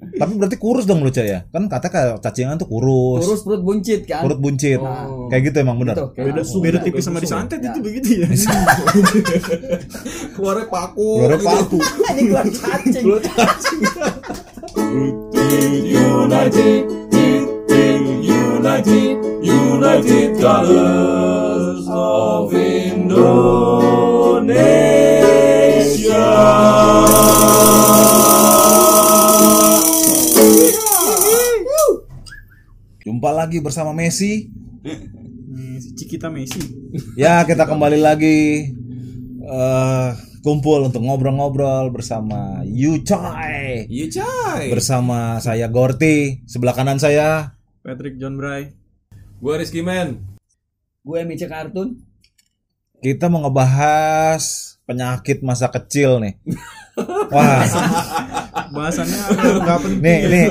Tapi berarti kurus dong lu Cak ya? Kan kata kayak cacingan tuh kurus, Kurus perut buncit kan. kurut buncit. Oh. Kayak gitu emang. Tuh, kayak Beda, gitu. beda tipis sama disantet itu begitu ya. Keluarnya paku. Keluarnya gitu. paku. Ini keluar cacing. United, United, United Colors of Indonesia. Jumpa lagi bersama Messi. Nih, si Cikita Messi. Ya, kita kembali lagi eh kumpul untuk ngobrol-ngobrol bersama Yu Choi. Iya cai. Bersama saya Gorti, sebelah kanan saya Patrick John Bray. Gua Rizky Man. Gue Mice Kartun. kita mau ngebahas penyakit masa kecil nih. Wah, Bahasannya nggak penting. nih ini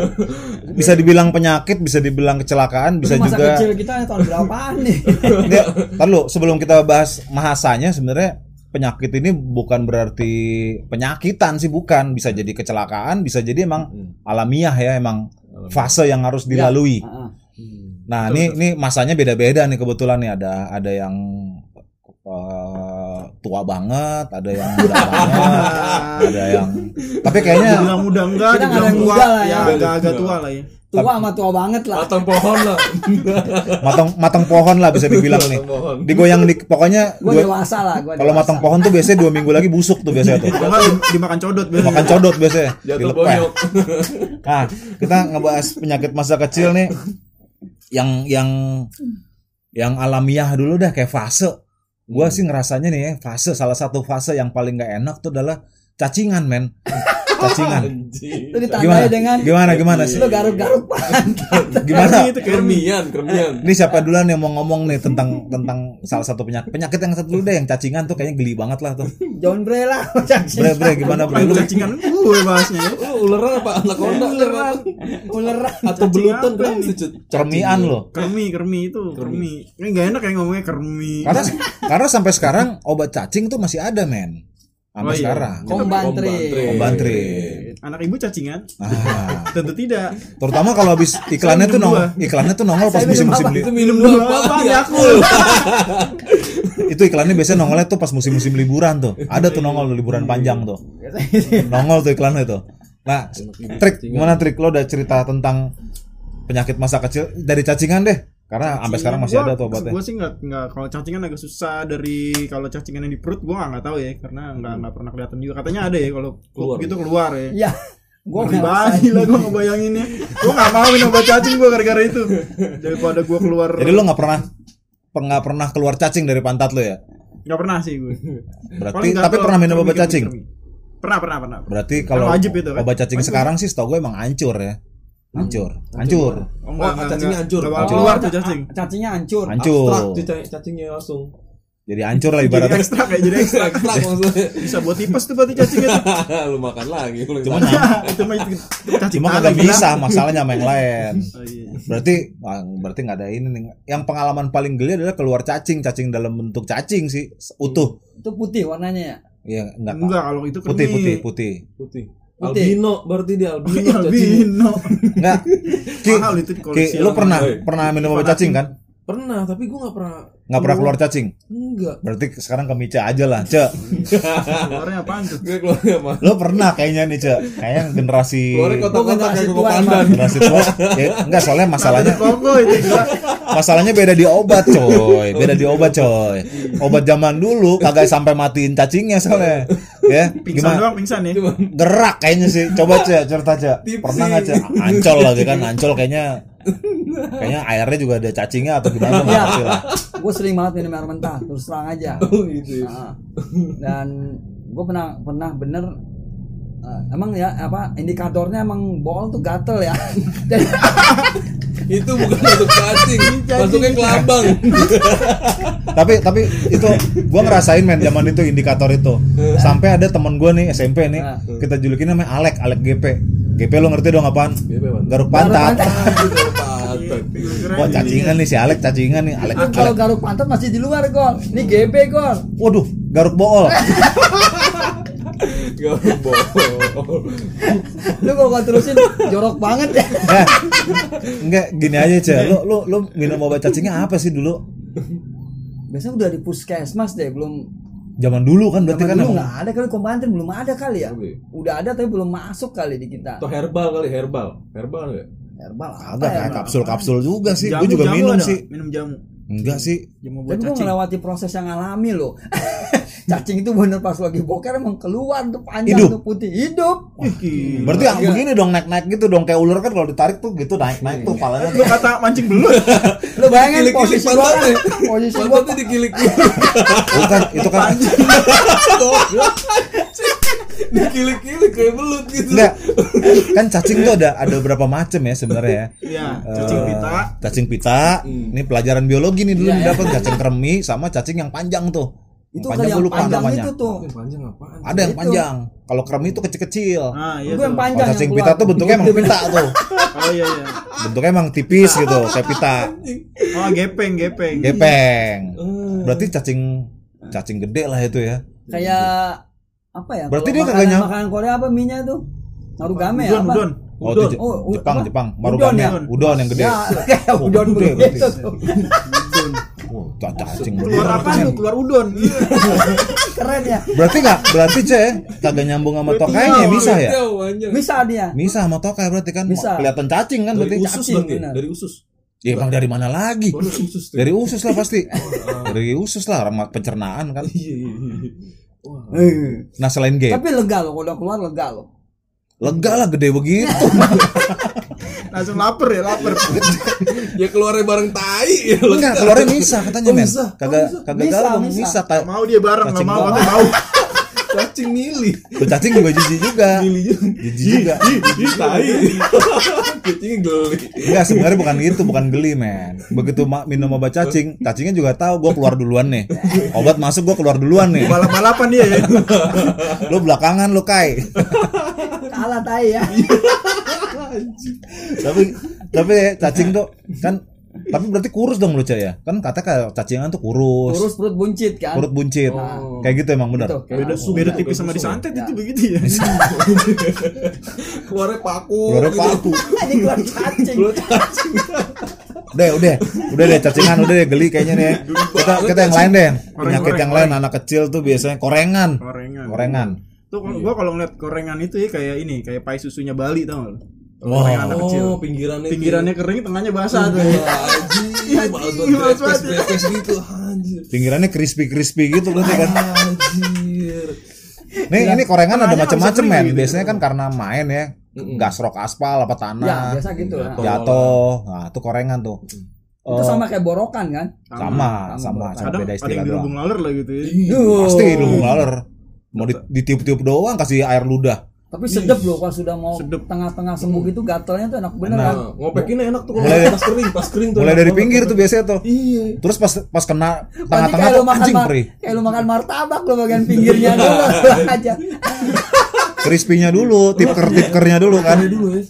bisa dibilang penyakit, bisa dibilang kecelakaan, bisa Masa juga kecil kita tahun berapaan nih? Nggak, ntar lu, sebelum kita bahas mahasanya sebenarnya penyakit ini bukan berarti penyakitan sih bukan, bisa jadi kecelakaan, bisa jadi emang alamiah ya, emang fase yang harus dilalui. Heeh. Nah, ini ini masanya beda-beda nih kebetulan nih ada ada yang tua banget, ada yang muda banget, ada yang tapi kayaknya Dibilang muda enggak, Kita nggak dibilang ada yang tua, muda lah ya. ya agak-agak tua lah ya. Tua sama tua banget lah. Batang pohon lah. matang matang pohon lah bisa dibilang nih. Digoyang di pokoknya Gue dua- dewasa lah. Gua kalau matang pohon tuh biasanya dua minggu lagi busuk tuh biasanya tuh. Dimakan codot biasanya. Makan codot biasanya. Jatuh bonyok. Nah, kita ngebahas penyakit masa kecil nih yang yang yang alamiah dulu dah kayak fase. Gua sih ngerasanya nih ya, fase salah satu fase yang paling nggak enak tuh adalah cacingan, men. Cacingan. Itu ditandai Gimana? dengan Gimana gimana sih? lu garuk-garuk pantat. Gimana? itu Kermian, kermian. Ini siapa duluan yang mau ngomong nih tentang tentang salah satu penyakit penyakit yang satu dulu deh yang cacingan tuh kayaknya geli banget lah tuh. John Bray lah. Bre bre gimana bre lu? cacingan gue bahasnya ya. Lu uleran apa anaconda? Uleran. Uleran. Atau belutan kan? Cermian lo. Kermi, kermi itu, kermi. Ini nggak enak kayak ngomongnya kermi. Karena karena sampai sekarang obat cacing tuh masih ada, men. Sampai Oh iya. sekarang. Kombantri. Kombantri. Anak ibu cacingan? Ah, Tentu tidak. terutama kalau habis iklannya tuh nongol, iklannya tuh nongol pas musim-musim apa? li- Itu minum Dua dulu apa? apa? Yakul. itu iklannya biasanya nongolnya tuh pas musim-musim liburan tuh. Ada tuh nongol liburan panjang tuh. Nongol tuh iklannya tuh. Nah, trik gimana trik lo udah cerita tentang penyakit masa kecil dari cacingan deh. Karena sampai sekarang masih ada tuh obatnya. Gue sih nggak nggak kalau cacingan agak susah dari kalau cacingan yang di perut gue nggak tahu ya karena nggak nggak pernah kelihatan juga katanya ada ya kalau Keluar. gitu keluar ya. Ya. Gue Ngeri banget lah gue ngebayanginnya Gue gak mau minum obat cacing gue gara-gara itu Daripada gue keluar Jadi lo nggak pernah nggak pernah keluar cacing dari pantat lo ya? Gak pernah sih gue Berarti Paling tapi pernah minum obat cacing? Pernah pernah pernah Berarti kalau wajib itu kan? obat cacing Wajib. sekarang sih setahu gue emang hancur ya. Hancur. Hancur. Oh, Wah, cacingnya hancur. Oh, keluar tuh cacing Cacingnya hancur. Hancur. Abstrak cacingnya langsung. Jadi hancur lah Jadi ibaratnya. ekstra kayak jadi ekstra Abstrak maksudnya. Bisa buat tipes tuh berarti cacingnya Lu makan lagi. Lu Cuma itu mah cacing cuma kagak gila. bisa masalahnya sama yang lain. Oh, iya. Berarti wah, berarti nggak ada ini nih. Yang pengalaman paling geli adalah keluar cacing, cacing dalam bentuk cacing sih utuh. Itu putih warnanya ya. Iya, enggak. Enggak kalau itu Putih, putih, putih. Putih. Putih. Albino berarti dia Oh, albino iya, cacingnya. albino Enggak. Ki, Mahal itu di Ki, koleksi lu pernah pernah minum obat cacing kan? Pernah, tapi gua gak pernah Nggak pernah keluar cacing. Enggak. Berarti sekarang ke Mica aja lah, Cek. Keluarnya apaan tuh Gue keluarnya apa? Lo pernah kayaknya nih, Cek. Kayaknya generasi Keluarnya kotak-kotak generasi kayak koko pandan. generasi tua. Ya, enggak soalnya masalahnya Masalahnya beda di obat coy Beda di obat coy Obat zaman dulu Kagak sampai matiin cacingnya soalnya Ya Pingsan Gimana doang pingsan ya Gerak kayaknya sih Coba cek cerita Tipsi. Pernah gak cek Ancol lagi kan Ancol kayaknya Kayaknya airnya juga ada cacingnya Atau gimana Ya. nggak lah Gue sering banget minum air mentah. Terus terang aja. Oh gitu. ya. Nah, dan gue pernah pernah bener eh, emang ya apa indikatornya emang bol tuh gatel ya. Jadi Itu bukan masuk cacing, masuknya ke lambang. Tapi tapi itu Gue ngerasain men zaman itu indikator itu Sampai ada temen gue nih SMP nih Nah. Kita julukin namanya Alek Alek GP GP lo ngerti dong apaan? GP apaan? Garuk pantat. Wah cacingan nih si Alek cacingan nih Alek, Lu kalau garuk pantat masih di luar gol. Ini GB gol. Waduh garuk bool Gak bohong. Lu kalau gak terusin jorok banget ya. Eh, enggak gini aja cah lu lu lu minum obat cacingnya apa sih dulu Biasanya udah di puskesmas deh, belum zaman dulu kan berarti Zaman kan dulu emang- nggak ada kali kompanten belum ada kali ya. Oke. Udah ada tapi belum masuk kali di kita. Atau herbal kali herbal. Herbal enggak? Herbal ada ya? kayak kapsul-kapsul juga sih Jamu, gue juga jamu minum ada sih? Minum jamu. Enggak sih Tapi buat gue melewati proses yang alami loh. Cacing itu bener pas lagi boker emang keluar tuh panjang Hidup? tuh putih hidup. Gila. berarti yang begini dong naik-naik gitu dong kayak ular kan kalau ditarik tuh gitu naik-naik tuh palanya Lu kata mancing belut. Lu bayangin posisi gua kan, posisi gua Pantatnya dikilik-kilik. bukan itu kan Dikilik-kilik kayak belut gitu. enggak kan cacing tuh ada ada berapa macam ya sebenarnya ya Iya, cacing Eh, pita. cacing pita ini pelajaran biologi nih dulu Iya, didapat cacing kremi sama cacing yang panjang tuh itu Yang kan yang lupa panjang namanya itu tuh. Yang panjang apaan? ada yang Itu. panjang kalau kremi itu kecil-kecil Nah, iya Itu yang panjang kalau cacing yang pita tuh bentuknya emang pita tuh Oh iya iya. bentuknya emang tipis gitu kayak pita Oh, gepeng, gepeng. gepeng Hmm. berarti cacing cacing gede lah itu ya Kayak apa ya? Berarti dia kagak makanan, nyam- makanan Korea apa minyak tuh? Marugame ya Udon, apa? udon. Oh, Udon. Oh, Jepang, apa? Jepang. Udon Marugame. ya? Udon yang gede. Ya, Oh, udon gede berarti. begitu tuh. Oh, ca- cacing Keluar apa tuh? Keluar udon. Keren ya. Berarti nggak? Berarti ce kagak nyambung sama tokainya ya bisa ya? Bisa dia. Bisa sama tokai berarti kan Bisa. kelihatan cacing kan Dari berarti usus cacing. Dari usus. Ya emang dari mana lagi? Oh, dari usus tuh. Dari usus lah pasti. Dari usus lah orang pencernaan kan. Eh. Nah selain game, Tapi lega loh, kalau udah keluar lega loh. lega lah gede begitu. Langsung lapar ya, lapar. Ya keluarnya bareng tai. ya, Enggak, keluarnya misah katanya Oh, men. Kagak Oh, kagak galau misah. mau dia bareng, nggak Cacing mau mau. Cacing milih. tuh cacing juga jijik juga. Milih juga. Jijik juga. Ih, tai. Cacingnya geli. Enggak sebenarnya bukan gitu, bukan geli men. Begitu minum obat cacing, cacingnya juga tahu gue keluar duluan nih. Obat masuk gue keluar duluan nih. Balap-balapan dia ya. Lu belakangan lu kai. Kalah tai ya. tapi tapi cacing tuh kan tapi berarti kurus dong lu ya. Kan kata kayak cacingan tuh kurus. Kurus perut buncit kan. Kurut buncit. Oh. Kayak gitu emang benar. Gitu. Beda, Busung, beda tipis sama busung. disantet Ya. itu begitu ya. Keluarnya paku. Keluarnya gitu. paku. Ini keluar cacing. Keluar cacing. Udah, udah. Udah deh cacingan udah deh geli kayaknya nih. Kita kita yang lain deh. Penyakit yang lain anak kecil tuh biasanya korengan. Korengan. Korengan. Tuh gua kalau ngeliat korengan itu ya kayak ini, kayak pai susunya Bali tau gak Wah. Korengan anak kecil. Oh, pinggirannya. Pinggirannya kering, tengahnya basah tuh. Iya, banget gitu. Anjir. Pinggirannya crispy-crispy gitu berarti kan. Anjir. Nih ini korengan ada macam-macam men. gitu. Biasanya kan karena main ya. Gasrok aspal apa Ya, tanah. biasa gitu. Jatuh. Nah. Jatuh. Nah, itu korengan tuh. Itu Oh, sama kayak borokan kan? sama, sama, sama Kadang beda ada istilah yang doang. dirubung laler lah gitu ya. Pasti lubung laler. Mau di- ditiup-tiup doang kasih air ludah. Tapi sedep loh pas sudah mau Sedep. tengah-tengah sembuh gitu gatelnya tuh enak bener Enak. kan. Nah, ngopekinnya enak tuh kalau Mulai- pas kering, pas kering tuh. Mulai dari pinggir tuh biasanya tuh. Iya. Terus pas pas kena tengah-tengah tuh makan anjing perih. kayak lu makan martabak lo bagian pinggirnya dulu aja. Crispy-nya dulu, tipker-tipkernya dulu kan. Ada dulu ya.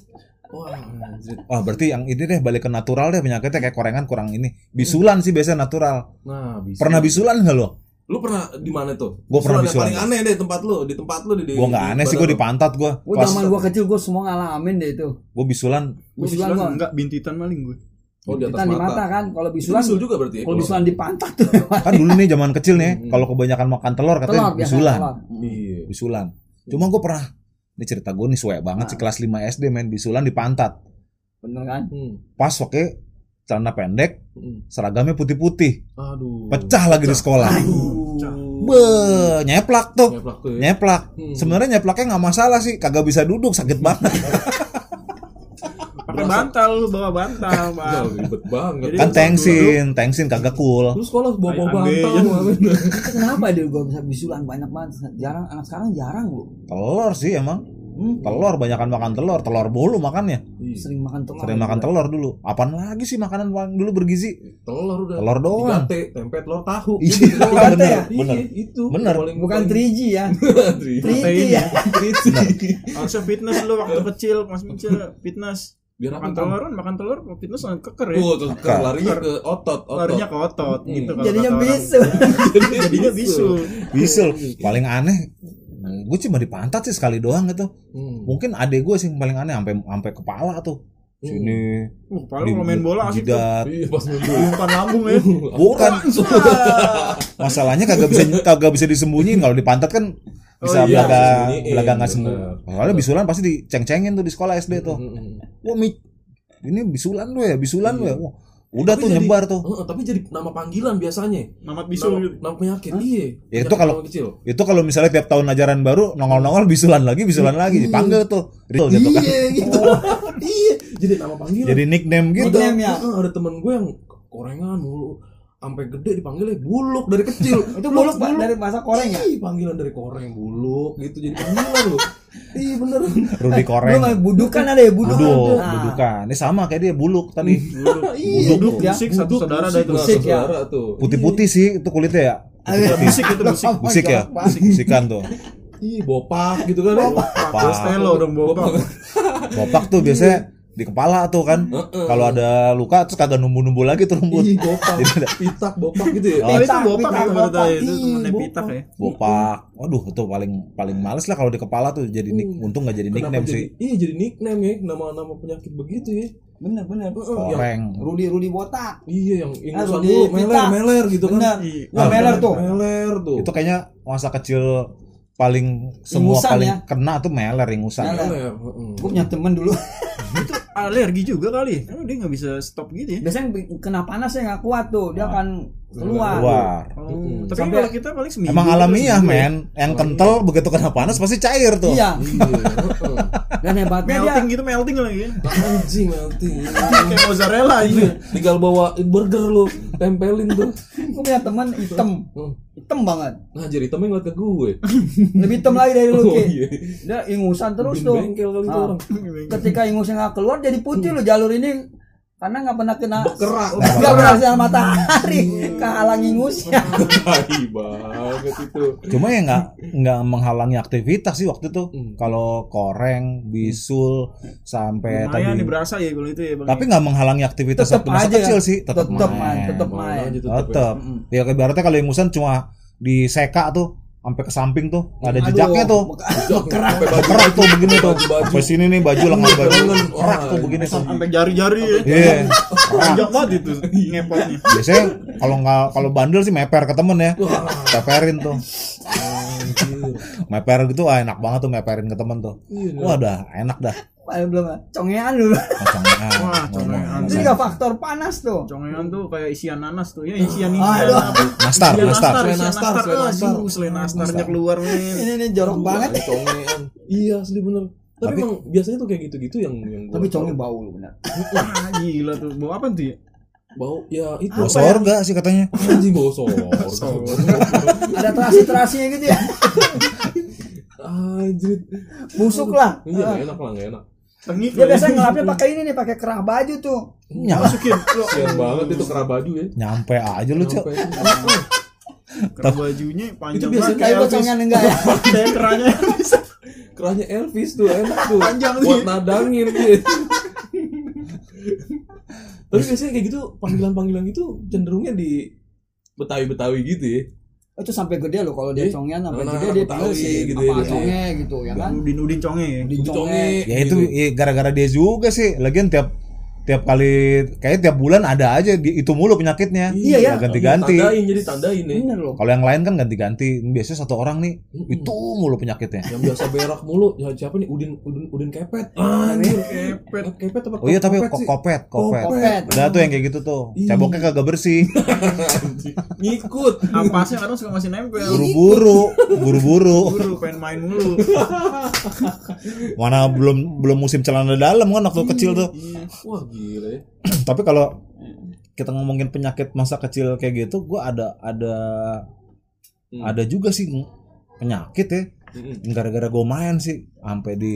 Wah, anjir. Wah, berarti yang ini deh balik ke natural deh penyakitnya kayak korengan kurang ini. Bisulan sih biasanya natural. Nah, bisa. Pernah bisulan nggak lo? Lu pernah di mana tuh? Gua pernah bisulan. paling aneh deh tempat lu, di tempat lu di. di Gua nggak di aneh sih gua di pantat gua. Gua zaman gua kecil gua semua ngalamin deh itu. gua bisulan Gua Bisulan bisulan gua. enggak bintitan maling gue. Oh, di atas di mata mata. kan. Kalau bisulan bisul juga berarti ya. kalau bisulan di pantat tuh. kan dulu nih zaman kecil nih kalau kebanyakan makan telur katanya telur biasa bisulan. telur. Iya. Bisulan. Cuma gua pernah ini cerita gue nih suwe banget sih Nah. kelas 5 SD main bisulan di pantat. Bener kan? Hmm. Pas pakai celana pendek, Hmm. seragamnya putih-putih. Aduh. Pecah lagi di sekolah. Aduh. Be, nyeplak tuh. Nyeplak tuh ya. Nyeplak. Hmm. Sebenarnya nyeplaknya nggak masalah sih, kagak bisa duduk sakit banget. Pakai bantal lu bawa bantal, Bang. ribet banget. Jadi- kan tengsin, tengsin kagak cool. Lu sekolah bawa bawa bantal kenapa dia gua bisa bisulan banyak banget? Jarang anak sekarang jarang loh. Telur sih emang. Hmm, Telur banyakan makan telur, telur bolu makannya. Iya. sering makan telur. Sering makan telur dulu. Apaan lagi sih makanan paling dulu bergizi? Telur udah. Telur doang. Digate, tempe telur tahu. Iya, Gitu bener, ya? bener. Iya, itu. Bener. Paling- Bukan 3G ya. Tri- 3T ya. Harusnya fitness lu waktu kecil, Mas Mincil, fitness. Biar Makan telur kan, makan telur, fitness keker ya. Oh, tuh ke- larinya ke otot, otot. Larinya ke otot Hmm. gitu kalau Jadinya kata orang. bisu. Jadinya bisu. Bisul. Paling aneh gue cuma di pantat sih sekali doang gitu. Hmm. mungkin adek gue sih yang paling aneh sampai sampai kepala tuh. Sini. Uh, paling di- kalau main bola asik tuh. jidat Iya pas main bola. Umpan lambung ya. bukan. Masalahnya kagak bisa kagak bisa disembunyiin. Kalau di pantat kan bisa Oh, iya, belaga belaga nggak sembuh soalnya bisulan pasti diceng-cengin tuh di sekolah SD tuh. Hmm. wah mi ini bisulan lu ya bisulan lu ya. Wah, udah Tapi tuh jadi- nyebar tuh Heeh, tapi jadi nama panggilan biasanya. Mamat bisul Nama, gitu. nama penyakit. Iya. Ya, itu kalau- nama kecil. itu kalau misalnya tiap tahun ajaran baru nongol-nongol bisulan lagi bisulan lagi dipanggil tuh real gitu kan Iya gitu. iya. Jadi nama panggilan. jadi nickname gitu ada, Nickname ya? ada temen gue yang korengan mulu sampai gede dipanggilnya buluk dari kecil. Itu buluk Pak, dari masa koreng ya Ih, panggilan dari koreng buluk gitu jadi panggilan loh. Iya bener. Rudi Koreng. belum ada budukan ada ya buduk buduk Nah, budukan. Ini sama kayak dia buluk tadi iya Buduk ya. Musik satu saudara dah itu. Musik ya. saudara tuh. Putih-putih sih itu kulitnya ya. Musik itu musik. busik ya? busikan tuh. Iya bopak gitu kan. Bopak. Stelo dong bopak. bopak tuh biasanya di kepala tuh kan. Kalau ada luka terus kagak numbu-numbu lagi tuh rumput iya bopak. Jadi ada- pitak bopak gitu ya? Oh, itu Pitak, bopak pitak, ya menurut bopak. itu Iya, pitak ya. bopak. Waduh itu paling paling males lah kalau di kepala tuh jadi nick untung nggak jadi nickname jadi, sih. Iya jadi nickname ya nama-nama penyakit begitu ya. Bener bener. Yang- koreng Rudi Rudi botak. Iya yang Ah, ingusan Rudi dulu meler meler gitu kan. Bener. Iya. Wah, meler tuh. Meler tuh. Itu kayaknya masa kecil paling semua Ingusan paling ya? kena tuh meler ingusan. Meler. heeh. gue punya temen dulu Itu alergi juga kali. Oh, dia nggak bisa stop gitu ya. biasanya kena panas ya nggak kuat tuh dia akan keluar. Keluar. Oh, tapi Sampai- kalau kita paling seminggu. emang alamiah ya. men. yang kental begitu kena panas pasti cair tuh. Iya. Iya dan hebatnya dia Melting gitu melting lagi. Anjing melting. Kayak mozzarella ini. tinggal bawa burger lu tempelin tuh. Gue punya teman hitam. Hmm. hitam banget. Nah jadi temen ngeliat ke gue. Lebih hitam lagi dari lu oh Ki. iya. Dia ingusan terus Bin tuh. bengkel kali Ah. orang. Ketika ingusnya nggak keluar jadi putih loh jalur ini karena nggak pernah kena Bekerak. nggak pernah sinar matahari. Kehalang ingusnya tai banget itu. Cuma ya nggak nggak menghalangi aktivitas sih waktu itu. Hmm. kalau koreng bisul sampai Lumayan tadi. nih berasa ya kalau itu ya bang. tapi nggak menghalangi aktivitas tetap waktu masa aja kecil sih. Tetap tetap main, tetap Main. Tetep ya. tetap ya ibaratnya kalau ingusan cuma di seka tuh sampai ke samping tuh nggak ada jejaknya tuh. kerak. kerak tuh begini tuh. sampai sini nih baju lengan baju kerak tuh begini tuh. Sampai jari-jari. Ya. iya. Panjang banget itu ngepotnya. biasanya kalau nggak kalau bandel sih meper ke temen ya. Meperin tuh. Meper gitu ah enak banget tuh meperin ke temen tuh. Iya, wah dah enak dah Paling belum congean dulu. Ah, Wah, ngomong congean. itu juga faktor panas tuh. Congengan tuh kayak isian nanas tuh. Ya isian ini. Aduh. nastar nastar nastar, nastar, nastarnya keluar men. ini nih jorok banget. congean. Iya, asli bener. Tapi, emang biasanya tuh kayak gitu-gitu yang yang gua tapi conge bau lu benar Wah, gila tuh. Bawa apa tuh ya? bau ya itu. Bau sorga sih katanya? Anjing bau sorga ada terasi terasinya gitu ya? Anjir busuk lah. Iya nggak enak lah nggak enak Tengik dia biasanya ngelapnya pakai ini nih pakai kerah baju tuh. Nyam- Masukin. Kasian banget itu kera baju ya. Nyampe aja lu cok. Itu. Kerah bajunya panjang Itu biasanya banget. kayak congean enggak ya? Kayak kerahnya. kerahnya Elvis tuh enak tuh. Panjang buat sih. nadangin gitu tapi biasanya kayak gitu panggilan-panggilan gitu cenderungnya di Betawi-Betawi gitu ya itu sampai gede loh kalau dia Iya. congean sampai Nah, gede dia Betawi panggil si gitu apa ya. conge gitu ya kan Udin-udin conge ya. di Conge. conge ya itu Gitu. ya, gara-gara dia juga sih lagian tiap tiap kali kayak tiap bulan ada aja di, itu mulu penyakitnya. Iya, ya. ganti-ganti. Tandain jadi tandain ya loh. Kalau yang lain kan ganti-ganti. Biasanya satu orang nih itu mulu penyakitnya. Yang biasa berak mulu ya siapa nih? Udin Udin Udin kepet. Anjir. Kepet. Kepet apa oh iya tapi kopet sih? kopet kopet. Kopet. ada tuh yang kayak gitu tuh. Iya. ceboknya kagak bersih. Ngikut. Ampasnya kadang suka masih nempel. buru-buru buru-buru. Buru pengen main mulu. mana belum belum musim celana dalam kan waktu kecil tuh. Wah gila ya. Tapi kalau kita ngomongin penyakit masa kecil kayak gitu gua ada ada Hmm. ada juga sih penyakit ya. Gara-gara gue main sih sampai di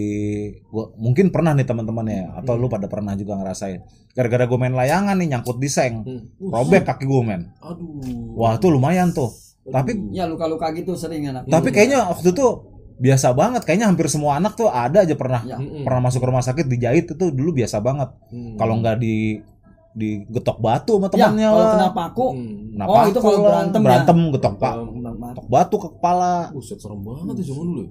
gua mungkin pernah nih teman-teman ya atau lu pada pernah juga ngerasain. Gara-gara gue main layangan nih nyangkut di seng. Hmm. Uh, robek kaki gue men. Aduh. Wah tuh lumayan tuh. Tapi ya luka-luka gitu sering anak. Tapi kayaknya waktu itu biasa banget kayaknya hampir semua anak tuh ada aja pernah Ya. Pernah masuk ke rumah sakit dijahit itu dulu biasa banget Hmm. kalau nggak di digetok batu sama Ya, temannya kalau lah. kena paku. Hmm. Kena Oh, itu kalau lah. berantem ya? berantem getok pak Berantem. getok batu ke kepala Buset serem banget ya zaman dulu. ya.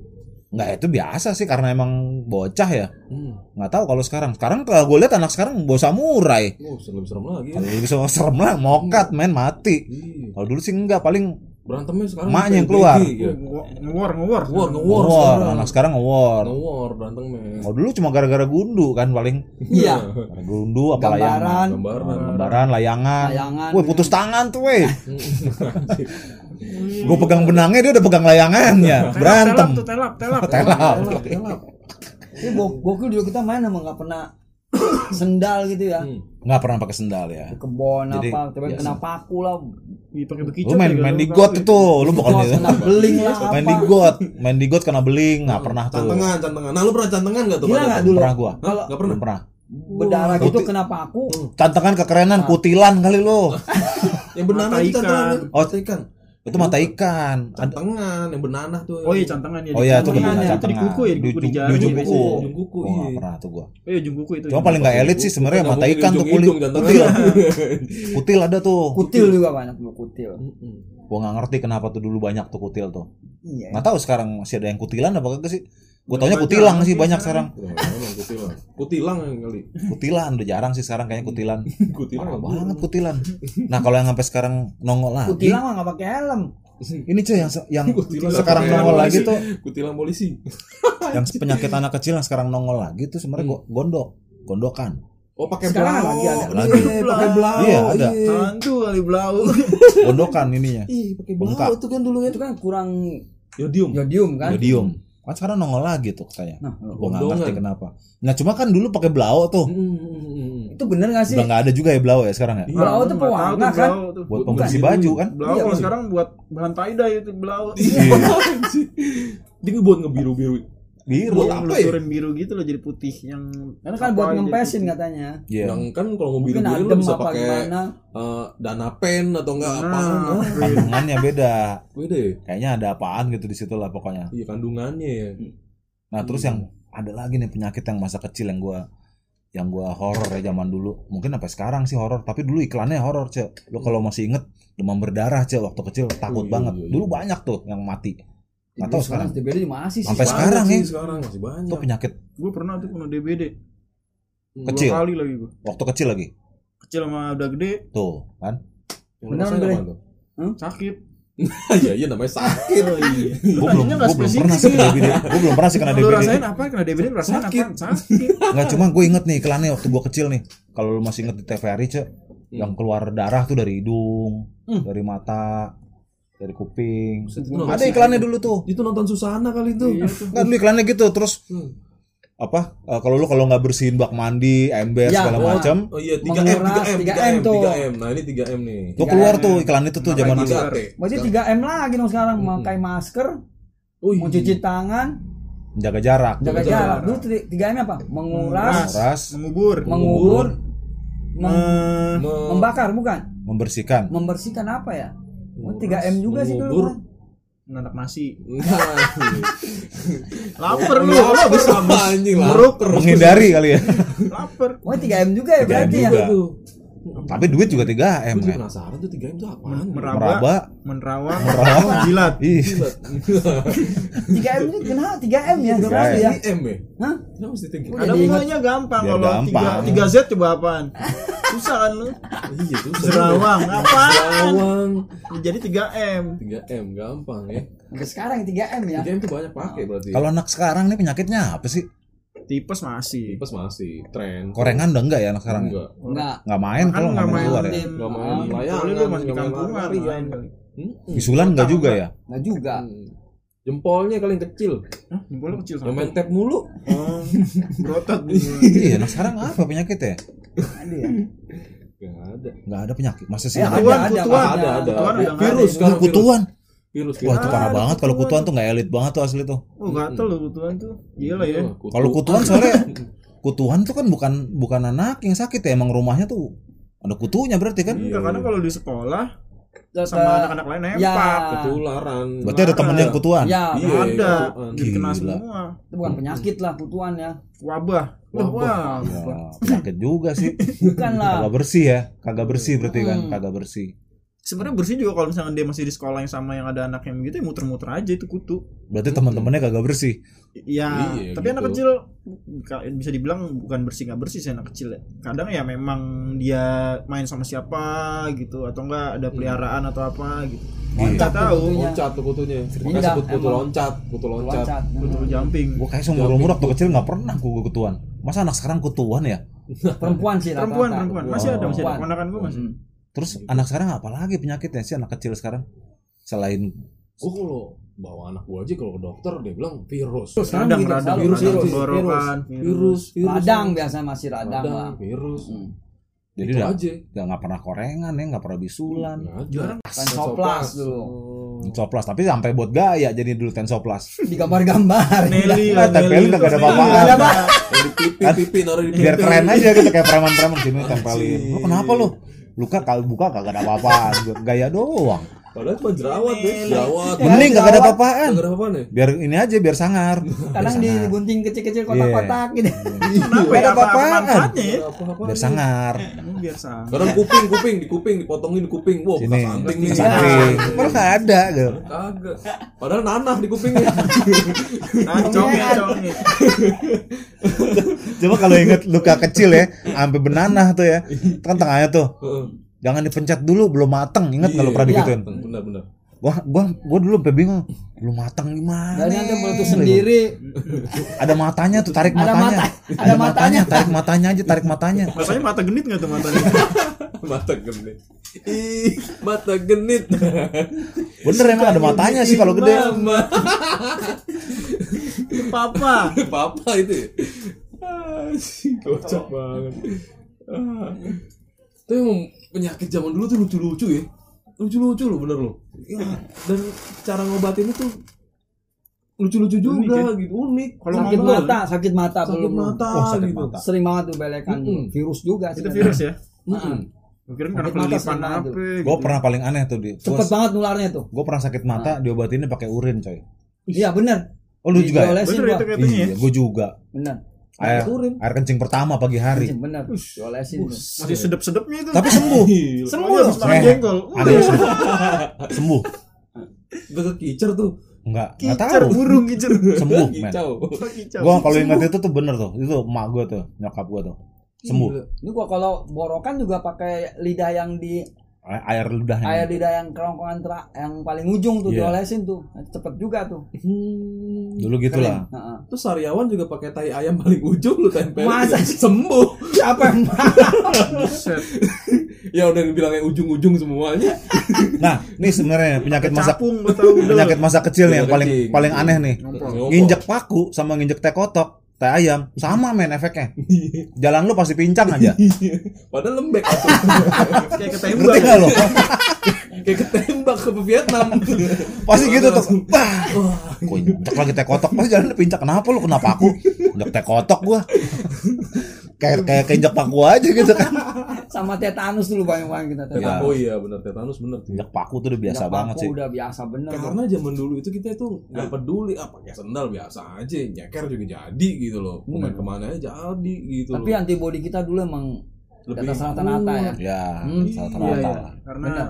nggak itu biasa sih karena emang bocah ya Hmm. nggak tahu kalau sekarang sekarang kalau gue lihat anak sekarang bawa samurai Oh, lebih serem lagi. ya. kalau bisa serem lah mokat main mati Iya. kalau dulu sih enggak paling Berantemnya sekarang Emaknya yang keluar. ya. Ngewar, ngewar. War, ngewar war sekarang. anak sekarang ngewar Ngewar berantemnya. kalau dulu cuma gara-gara gundu kan paling Iya. gara gundu apa layangan Gambaran, Gambaran. lembaran layangan Layangan. Woi putus tangan tuh weh gue pegang benangnya dia udah pegang layangannya berantem Telap telap, telap. telap. Ini gokil juga kita main emang nggak pernah sendal gitu ya. Hmm. Nggak pernah pakai sendal ya Di kebon Jadi, apa, tapi biasa. kena paku lah. Ih, pakai lu bekicot main ya, main di lu got itu lu bukan itu kena beling lah main di got main di got kena beling nggak pernah tuh Cantengan, cantengan. Nah, lu pernah cantengan gak tuh? Gila pada nggak dulu? pernah gua Kalau Gak pernah. pernah berdarah gitu kena paku. cantengan kekerenan kutilan kali lo Yang Mata itu cantengan. Oh. Ikan. Itu mata ikan Ada- Cantengan, yang benanah tuh. Oh iya, cantengan ya. oh iya itu Cantengan benar ya, Itu di cantengan kuku ya, di kuku di jari. di ujung kuku Ujung kuku, oh iya. pernah tuh gua Oh iya, ujung kuku itu. cuma paling nggak elit sih sebenarnya mata ikan tuh kulit cantengan. kutil kutil ada tuh Kutil juga banyak dulu kutil. Gua nggak ngerti kenapa tuh dulu banyak tuh kutil tuh Iya. nggak tahu sekarang masih ada yang kutilan apa kagak sih gua taunya kutilang sih banyak sekarang. emang kutilang. Kutilang yang kali. kutilan udah jarang sih sekarang kayaknya kutilan Kutilang. parah banget kutilan nah kalau yang sampai sekarang nongol lagi Kutilang mah nggak pakai helm. ini cuy yang yang Kutilang sekarang nongol lagi tuh Kutilang polisi. yang penyakit anak kecil yang sekarang nongol lagi tuh sebenarnya go- gondok gondokan Oh, pakai Sekarang blau. lagi ada. Lagi. Iya, pakai blau. Iya, ada. Hantu kali belau. gondokan ininya Ih, pakai blau tuh kan dulu ya. Itu kan kurang Yodium. yodium kan. Yodium. Kan sekarang nongol lagi tuh katanya. Nah, Gua nggak ngerti kenapa. Nah cuma kan dulu pakai blau tuh. Hmm. itu bener gak sih? Udah nggak ada juga ya blau ya sekarang ya. Iya. Nggak tahu pewarna tuh kan? belau tuh. Buat pembersih baju kan. Belau Iya, kalau Bang. sekarang buat bahan tie-dye itu belau. Iya. Dia buat ngebiru-biru. Biru. Buat Yang apa ya? biru gitu loh jadi putih yang Karena kan apa buat jadi ngempesin katanya. Iya. Yang kan kalau mau biru-biru lu adem bisa apa pakai eh, dana pen atau enggak Nah, apaan. Ah, Kandungannya beda. Beda ya? Kayaknya ada apaan gitu di situ lah pokoknya. Iya kandungannya ya. Nah terus yang ada lagi nih penyakit yang masa kecil yang gua yang gua horor ya zaman dulu. Mungkin sampai sekarang sih horor, tapi dulu iklannya horor, Cek. Lo kalau masih inget demam berdarah, Cek, waktu kecil takut Oh, iya, banget. iya, iya. Dulu banyak tuh yang mati. Nggak tahu sekarang. DBD masih sih. Sampai sekarang ya. Sekarang masih banyak. Itu penyakit Gue pernah tuh kena DBD. Kecil? Dua kali lagi gue. waktu kecil lagi. Kecil sama udah gede Tuh, kan? Bre? apaan tuh? sakit. Iya, iya namanya sakit. Oh iya. Gue belum, gua belum pernah sih kena DBD. Gue belum pernah sih kena Kalau lu DBD. rasain apa? Kena DBD lu rasain Sakit. apa? Sakit. Enggak cuma gue inget nih iklannya waktu gue kecil nih. Kalau lu masih inget di TVRI, Cek, yang keluar darah tuh dari hidung, Hmm. dari mata, dari kuping. Ada iklannya dulu tuh. Itu nonton Susana kali itu. Iya tuh. Enggak dulu iklannya gitu terus Hmm. apa eh, kalau lu kalau nggak bersihin bak mandi, ember Ya, segala oh. macam, Oh iya 3M, Menguras 3M, 3M 3M, tuh. 3M. Nah, ini 3M nih. tuh keluar tuh iklan itu tuh zaman dulu. masker. Berarti 3M lagi dong sekarang Hmm. memakai masker, mau cuci tangan, Jaga jarak. jaga Jaga jarak. Dulu 3M apa? Menguras, Menguras, Mengubur. mengubur, mem- Me- Me- membakar bukan? membersihkan. Membersihkan apa ya? Oh, Menguras, 3M juga sih dulu. Nanak nasi. Lapar lu. Lu bisa anjing lah. Meruk. Menghindari kali ya. Lapar. Oh, 3M juga ya 3M berarti ya. Tapi duit juga 3M Gue juga kan. penasaran tuh 3M tuh apaan. Meraba. Meraba. Menerawang. Merawang. Jilat. Ih, Gila. 3M itu kenapa 3M ya? 3M. Berarti ya. 3M ya? Hah? Kenapa mesti 3M? Udah Ada mulanya gampang kalau gampang. tiga tiga Z coba apaan? Susah kan lu? Iya tuh. Serawang apaan? Serawang. Jadi 3 M. 3M gampang ya. Sampai sekarang 3M ya. 3M tuh banyak pakai berarti. kalau anak sekarang nih penyakitnya apa sih? Tipes masih. tipes masih tren. Korengan udah enggak ya anak sekarang? ya? Enggak. Enggak. Nggak main kalau nggak nggak main main keluar ya. Enggak main Ah, layangan. Lu masih di kampungan lari-larian. main kali. Hmm. Bisulan enggak juga ya? Enggak juga. Hmm. Jempolnya kali yang kecil. Hah, jempolnya kecil Yang main sama. tap mulu. Oh, berotot. Iya, anak sekarang apa penyakitnya? Ada ya. Enggak ada. Nggak ada penyakit. Masa sih? Ya, Kutuan, ada, ada, kutuan. ada, ada. Ada. ada? Kutuan. Virus. Wah, itu parah Ah, banget kalau kutuan. tuh nggak elit banget tuh asli tuh. Oh, gatel lu kutuan tuh. Gila ya. Kalau kutuan soalnya kutuan tuh kan bukan bukan anak yang sakit ya, emang rumahnya tuh ada kutunya berarti kan? Iya. Enggak, karena kalau di sekolah ke- sama anak-anak lain nembak. Ya. ketularan Berarti ada temennya yang kutuan. ya Iya, ada. kutuan. Jadi kena semua. itu bukan penyakit lah kutuan ya Wabah. Wah, wah. Ya, penyakit juga sih. bukan lah Kagak bersih ya. Kagak bersih berarti kan. Kagak bersih. Sebenarnya bersih juga kalau misalnya dia masih di sekolah yang sama yang ada anak yang begitu ya muter-muter aja itu kutu. Berarti teman-temannya kagak bersih. Ya, Iya, tapi anak gitu. kecil ka- bisa dibilang bukan bersih nggak bersih sih anak kecil ya. Kadang ya memang dia main sama siapa gitu atau enggak ada peliharaan atau apa gitu. loncat Nggak tahu. kutunya. loncat tuh kutunya makanya sebut kutu loncat kutu loncat loncat Kutu jumping. Gue kayak seumur umur waktu kecil nggak pernah gue ketuan. Masa anak sekarang ketuan ya? perempuan sih Perempuan, perempuan. Masih ada, masih ada. Keponakan gue masih. Terus anak sekarang apa lagi penyakitnya sih anak kecil sekarang? Selain gue kalau bawa anak gue aja kalau ke dokter dia bilang virus Sekarang Radang, gitu, radang, virus, radang, virus, tenggorokan, virus virus radang biasanya masih radang, radang lah virus Hmm. jadi itu udah aja udah nggak pernah korengan ya, nggak pernah bisulan. Ada. Jarang. Tensoplas dulu. Oh. Tensoplas tapi sampai buat gaya jadi dulu tensoplas. digambar-gambar Nelly, Nggak, tempelin nggak ada apa-apaan. Nggak ada apa. Di pipi pipi naruh di Biar pipi. keren aja gitu kayak preman-preman sini tempelin. Lu kenapa lu? Luka kalau buka kagak ada apa-apaan, gaya doang. Padahal cuma jerawat ya jerawat Mending kagak ada apa-apaan. Ada apa-apaan ya Biar ini aja biar sangar. kadang dibunting kecil-kecil kotak-kotak gitu Kenapa ada ya? Apa apa-apaan. ya? Biar sangar. Biar sama. kadang kuping kuping di kuping dipotongin di kuping wow Sini. bekas anting nih Samping. Padahal nggak ada gitu. kagak padahal nanah di kupingnya Nancong ya, cong ya. Coba kalau inget luka kecil ya, sampai benanah tuh ya. Kan tengahnya tuh. Jangan dipencet dulu, belum mateng. Ingat nggak lu pernah Iya. digituin? benar benar Gua, gua, gua dulu sampai bingung. Belum mateng gimana? dan nanti meletus sendiri Ada matanya tuh, tarik Ada matanya. mata- ada matanya. tarik matanya aja, tarik matanya. Rasanya mata genit nggak tuh matanya? mata genit ih mata genit Bener emang ada matanya sih kalau gede. Papa. Papa itu ya? Ah, kocak banget. Tapi emang penyakit zaman dulu tuh lucu-lucu ya. Lucu-lucu loh bener loh. Ya, dan cara ngobatinnya tuh lucu-lucu juga gitu, unik. Kalau sakit ngomong- mata sakit mata sakit belum mata Oh, sakit gitu. mata. sering banget tuh belekan Mm-mm. virus juga sih Itu virus ya? Mm-mm. Gue kira karena mata kelilipan apa itu. gitu. Gue pernah paling aneh tuh di. cepet banget nularnya tuh Gue pernah sakit mata, diobatinnya pakai urin coy. iya bener Oh lu juga ya? Bener itu katanya ya? Iya, gue juga. bener Air, air kencing pertama pagi hari. bener diolesin tuh Masih sedep-sedepnya itu. Tapi sembuh. sembuh Oh, loh Eh, jengkol. Aneh sembuh. sembuh. Udah kekicer tuh. Enggak, enggak Kicer, tahu. burung kicer. Sembuh, men. Gua kalau ingat itu tuh bener tuh. Itu emak gua tuh, nyokap gua tuh. Sembuh. Ini gua kalau borokan juga pakai lidah yang di Air ludahnya. air lidah yang kerongkongan tera- yang paling ujung tuh Iya. diolesin tuh cepet juga tuh Hmm. Dulu gitu lah. Heeh. Terus sariawan juga pakai tai ayam paling ujung lu tempel. Masa sembuh. siapa yang. Ya udah dibilangnya ujung-ujung semuanya. Nah, ini sebenarnya penyakit masa Capung penyakit masa kecil nih yang paling paling aneh nih. Nginjek paku sama nginjek teh kotok, teh ayam, sama men efeknya. Jalan lu pasti pincang aja. Padahal lembek Kayak Ngerti ketembak. gak lo? kayak ketembak ke Vietnam. Pasti gitu tuh. Bah. Gua injek lagi teh kotok, pasti jalan pincang. Kenapa lu kena paku? Injek teh kotok gua. Kayak kayak keinjek paku aja gitu kan. Sama tetanus dulu banyak-banyak kita Iya. Oh iya benar tetanus bener tuh. Injek paku tuh udah biasa Udah banget paku sih. udah biasa bener. Karena zaman dulu itu kita tuh nggak peduli ah pakai sendal biasa aja, nyeker juga jadi gitu loh. Mau main ke mana aja jadi gitu tapi loh. antibody kita dulu emang Lebih rata-rata ya Ya, Hmm, Iya, rata-rata iya. lah. Karena Bener.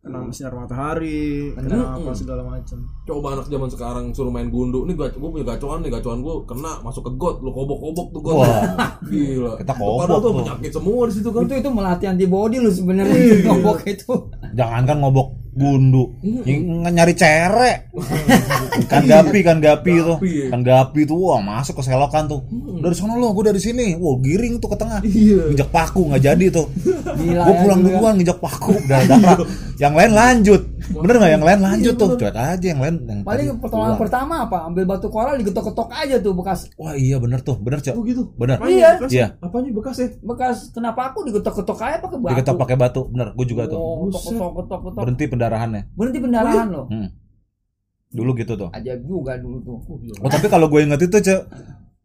Kena sinar matahari, kena apa segala macam. Coba anak zaman sekarang suruh main gundu, nih gue punya gacoan nih, gacoan gue kena masuk ke got, lu kobok-kobok tuh got. Wah. Gila. Kita Itu kobok Padahal tuh tuh. penyakit semua di situ kan. itu itu melatih antibody lu sebenarnya ngobok itu Jangan kan ngobok gundu, Ng- nyari cere. kan gapi, kan gapi tuh. Gapi, ya. Kan gapi tuh, wah masuk ke selokan tuh. Dari sana lo, gue dari sini. Wah giring tuh ke tengah. Iya. Nginjek paku nggak jadi tuh. Gue ya pulang dulu duluan nginjek paku darah. yang lain lanjut. Bener nggak? Yang lain lanjut tuh. Cuek aja yang lain. Yang paling pertolongan pertama apa ambil batu koral digetok-getok aja tuh bekas Wah iya bener tuh, bener cok. Oh gitu. Bener. Iya. Iya. Apanya bekas ya? bekas kenapa aku digetok-getok aja pakai batu Diketok pakai batu, bener. Gue juga tuh. oh, ketok-ketok ketok-ketok Berhenti pendarahannya. berhenti pendarahan loh Hmm. Dulu gitu tuh. ajaib juga dulu tuh Oh tapi kalau gue inget itu cok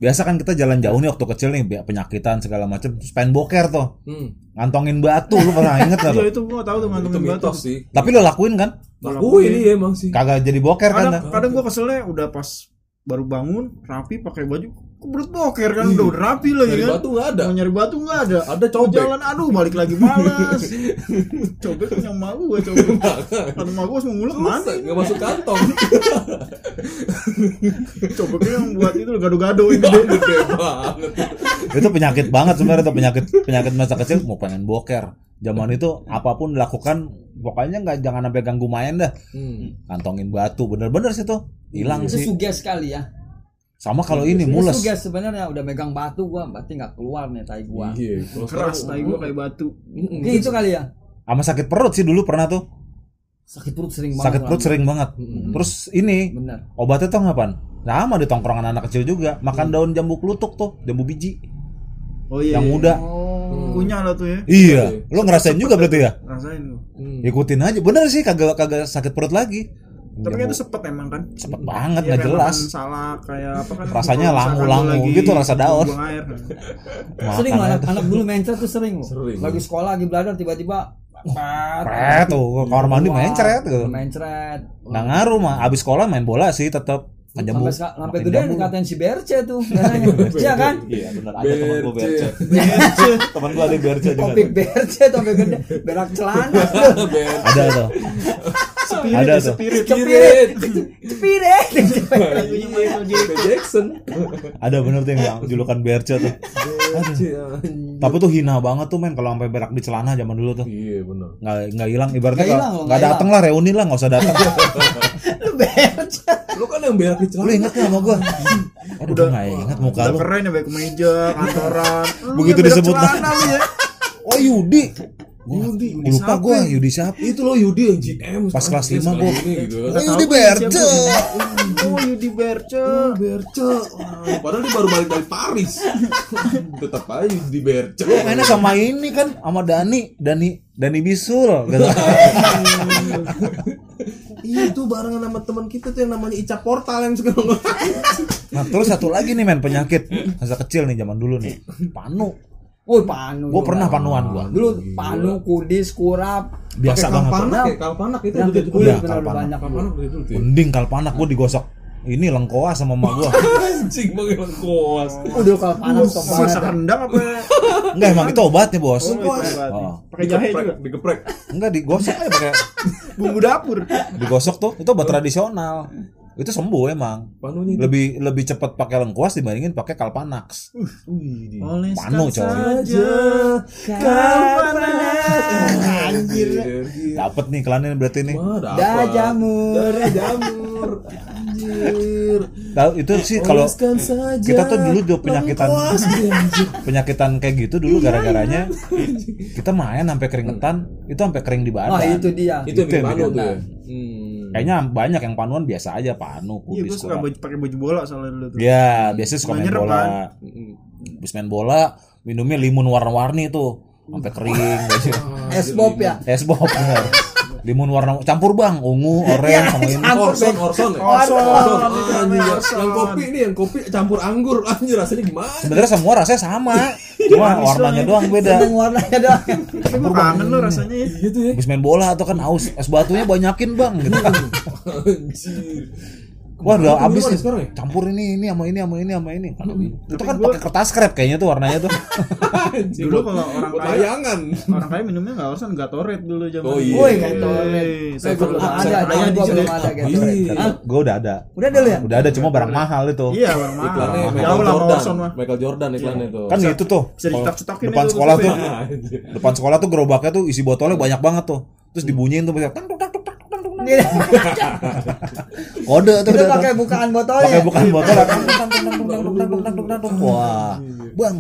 biasa kan kita jalan jauh nih waktu kecil nih penyakitan segala macam terus pengen boker tuh Hmm. ngantongin batu lu pernah inget gak Iya tuh itu gua tahu tuh Itu ngantongin batu. mitos sih. tapi lo lakuin kan Lakuin iya emang sih. kagak jadi boker kan Kadang kadang gua keselnya udah pas baru bangun rapi pakai baju kebelet boker kan udah udah rapi lah ya kan. batu nggak ada. Mau nyari batu nggak ada. Ada cobek. Jalan aduh balik lagi malas. cobek punya emak gua cobek. Kan emak gua semua ngulek mana? Nggak masuk kantong. Cobeknya yang buat itu gado-gado yang gede. Gede banget. itu penyakit banget sebenarnya itu penyakit penyakit masa kecil mau pengen boker zaman itu apa pun dilakukan pokoknya nggak jangan sampai ganggu main dah Hmm. kantongin batu bener-bener sih tuh hilang Itu sih suges kali ya. Sama kalau ini Itu mules suges sebenarnya udah megang batu gua berarti nggak keluar nih tai gua. Iya. Keras tai gua kayak batu. Mm-mm. Ini itu kali ya. sama sakit perut sih dulu pernah tuh Sakit perut sering banget. sakit perut sering banget terus ini Bener. obatnya tuh ngapain sama di tongkrongan anak kecil juga makan daun jambu klutuk tuh jambu biji Oh iya. yang iya. muda Oh. Kunyah lah tuh ya. iya lo ngerasain juga berarti ya Rasain gua. Hmm. ikutin aja bener sih kagak kagak sakit perut lagi Tapi kan itu sepet emang kan. cepet banget Iya, nggak kayak jelas salak kayak apa kan. Rasanya langu-langu gitu, rasa daun. air. Sering loh aja. anak, anak dulu mencret tuh sering loh. Sering. Lagi sekolah lagi belajar tiba-tiba pret, Pret tuh ke kamar mandi mencret gitu Mencret. nggak ngaruh mah abis sekolah main bola sih tetap Sampai jambu sampai gede dikatain si Berce tuh. katanya. Iya kan? iya bener ada temen gue Berce. berce temen gue ada berce juga Kopi Berce sampai gede berak celana. Ada tuh Spirit, Ada ya, tuh. spirit. Cepirit. Cepirit. Lagunya Michael Jackson. Ada bener tuh yang julukan berce tuh tapi tuh hina banget tuh men kalau sampai berak di celana zaman dulu tuh Iya benar. nggak nggak hilang ibaratnya Nggak nggak dateng lah reuni lah nggak usah datang Lu Berce. Lu kan yang berak di lu celana. inget nggak sama gue aduh gue nggak inget muka Udah lu keren ya baik meja, kantoran. Lu Begitu disebut celana lu ya. oh Yudi Gua- Yudi, gua lupa gue? Yudi siapa Itu loh Yudi yang GM. Pas sekarang kelas lima ini gitu. Oh, Yudi Berce. Oh Yudi Berce. Berce. Wah, Padahal dia baru balik dari Paris. Tetap aja Yudi Berce. Lu mainnya sama ini kan sama Dani, Dani Dani Bisul gitu. Iya itu barengan sama teman kita tuh yang namanya Ica Portal yang sekarang. Nah, terus satu lagi nih men penyakit masa kecil nih zaman dulu nih. Panu. Oh, panu. Gua pernah panuan gua. Dulu panu, kudis, kurap. Biasa banget. Kalpanak ya, kalpanak itu Yang udah kulit Iya, benar kalpanak. banyak. Kalpanak udah itu. Mending kalpanak gua digosok ini lengkoas sama emak gua. Anjing banget koas. Dulu kalau panas top banget. Masak rendang apa? Enggak emang itu obatnya, Bos. Oh, Oh. Pakai jahe juga. Digeprek. Enggak digosok aja pakai Bumbu dapur. digosok tuh. Itu obat tradisional. Itu sembuh emang. Panunya itu. Lebih lebih cepat pakai lengkuas dibandingin pakai kalpanax. Oleskan Panu, coy. saja kapanan. Anjir. Dapat nih kalian berarti nih. Dah jamur. Darah jamur. Anjir. Tahu itu sih kalau saja kita tuh dulu tuh penyakitan lengkuas. Penyakitan kayak gitu dulu gara-garanya kita main sampai keringetan itu sampai kering di badan. Oh, itu dia. Itu yang Itu yang bikin panu tuh. Kayaknya banyak yang panuan biasa aja panu Iya, gue suka baju pakai baju bola soalnya dulu tuh. Ya, biasanya suka main bola. kan? Habis main bola, minumnya limun warna-warni tuh. Sampai kering. Es Bob ya. Es bob. Limun warna campur bang, ungu, oranye sama ini. Orson, Orson ya? Orson. Orson. Anjir, yang- kopi ini yang kopi campur anggur. Anjir rasanya gimana? Sebenarnya semua rasanya sama, cuma warnanya doang beda. Warnanya doang. Tapi gue kangen lo rasanya ya. Tuh ya. Habis main bola atau kan aus, es batunya banyakin bang, gitu kan. Anjir. Wah udah Itu habis nih. sekarang ya? Campur ini ini sama ini sama ini sama ini. Kan itu kan gua- pakai kertas krep kayaknya tuh warnanya tuh. Dulu kalau orang kaya- layangan. Orang kaya minumnya nggak Orson Gatorade dulu zaman. Oh, iya. Woi, Gatorade. Hey, Saya belum ada, ada gua belum ada gitu. Iya. Hah? Gue udah ada. Udah dulu ya? Udah ada cuma barang mahal itu. Iya, bang mahal. Iklannya. Michael Jordan. Michael Jordan iklannya tuh. Kan itu tuh. bisa dicetak-cetakin Depan sekolah tuh. Depan sekolah tuh gerobaknya tuh isi botolnya banyak banget tuh. Terus dibunyiin tuh tang tuk Kode tuh Itu udah pakai bukaan pakai botol tak tuk tak tuk. Wah. Bang.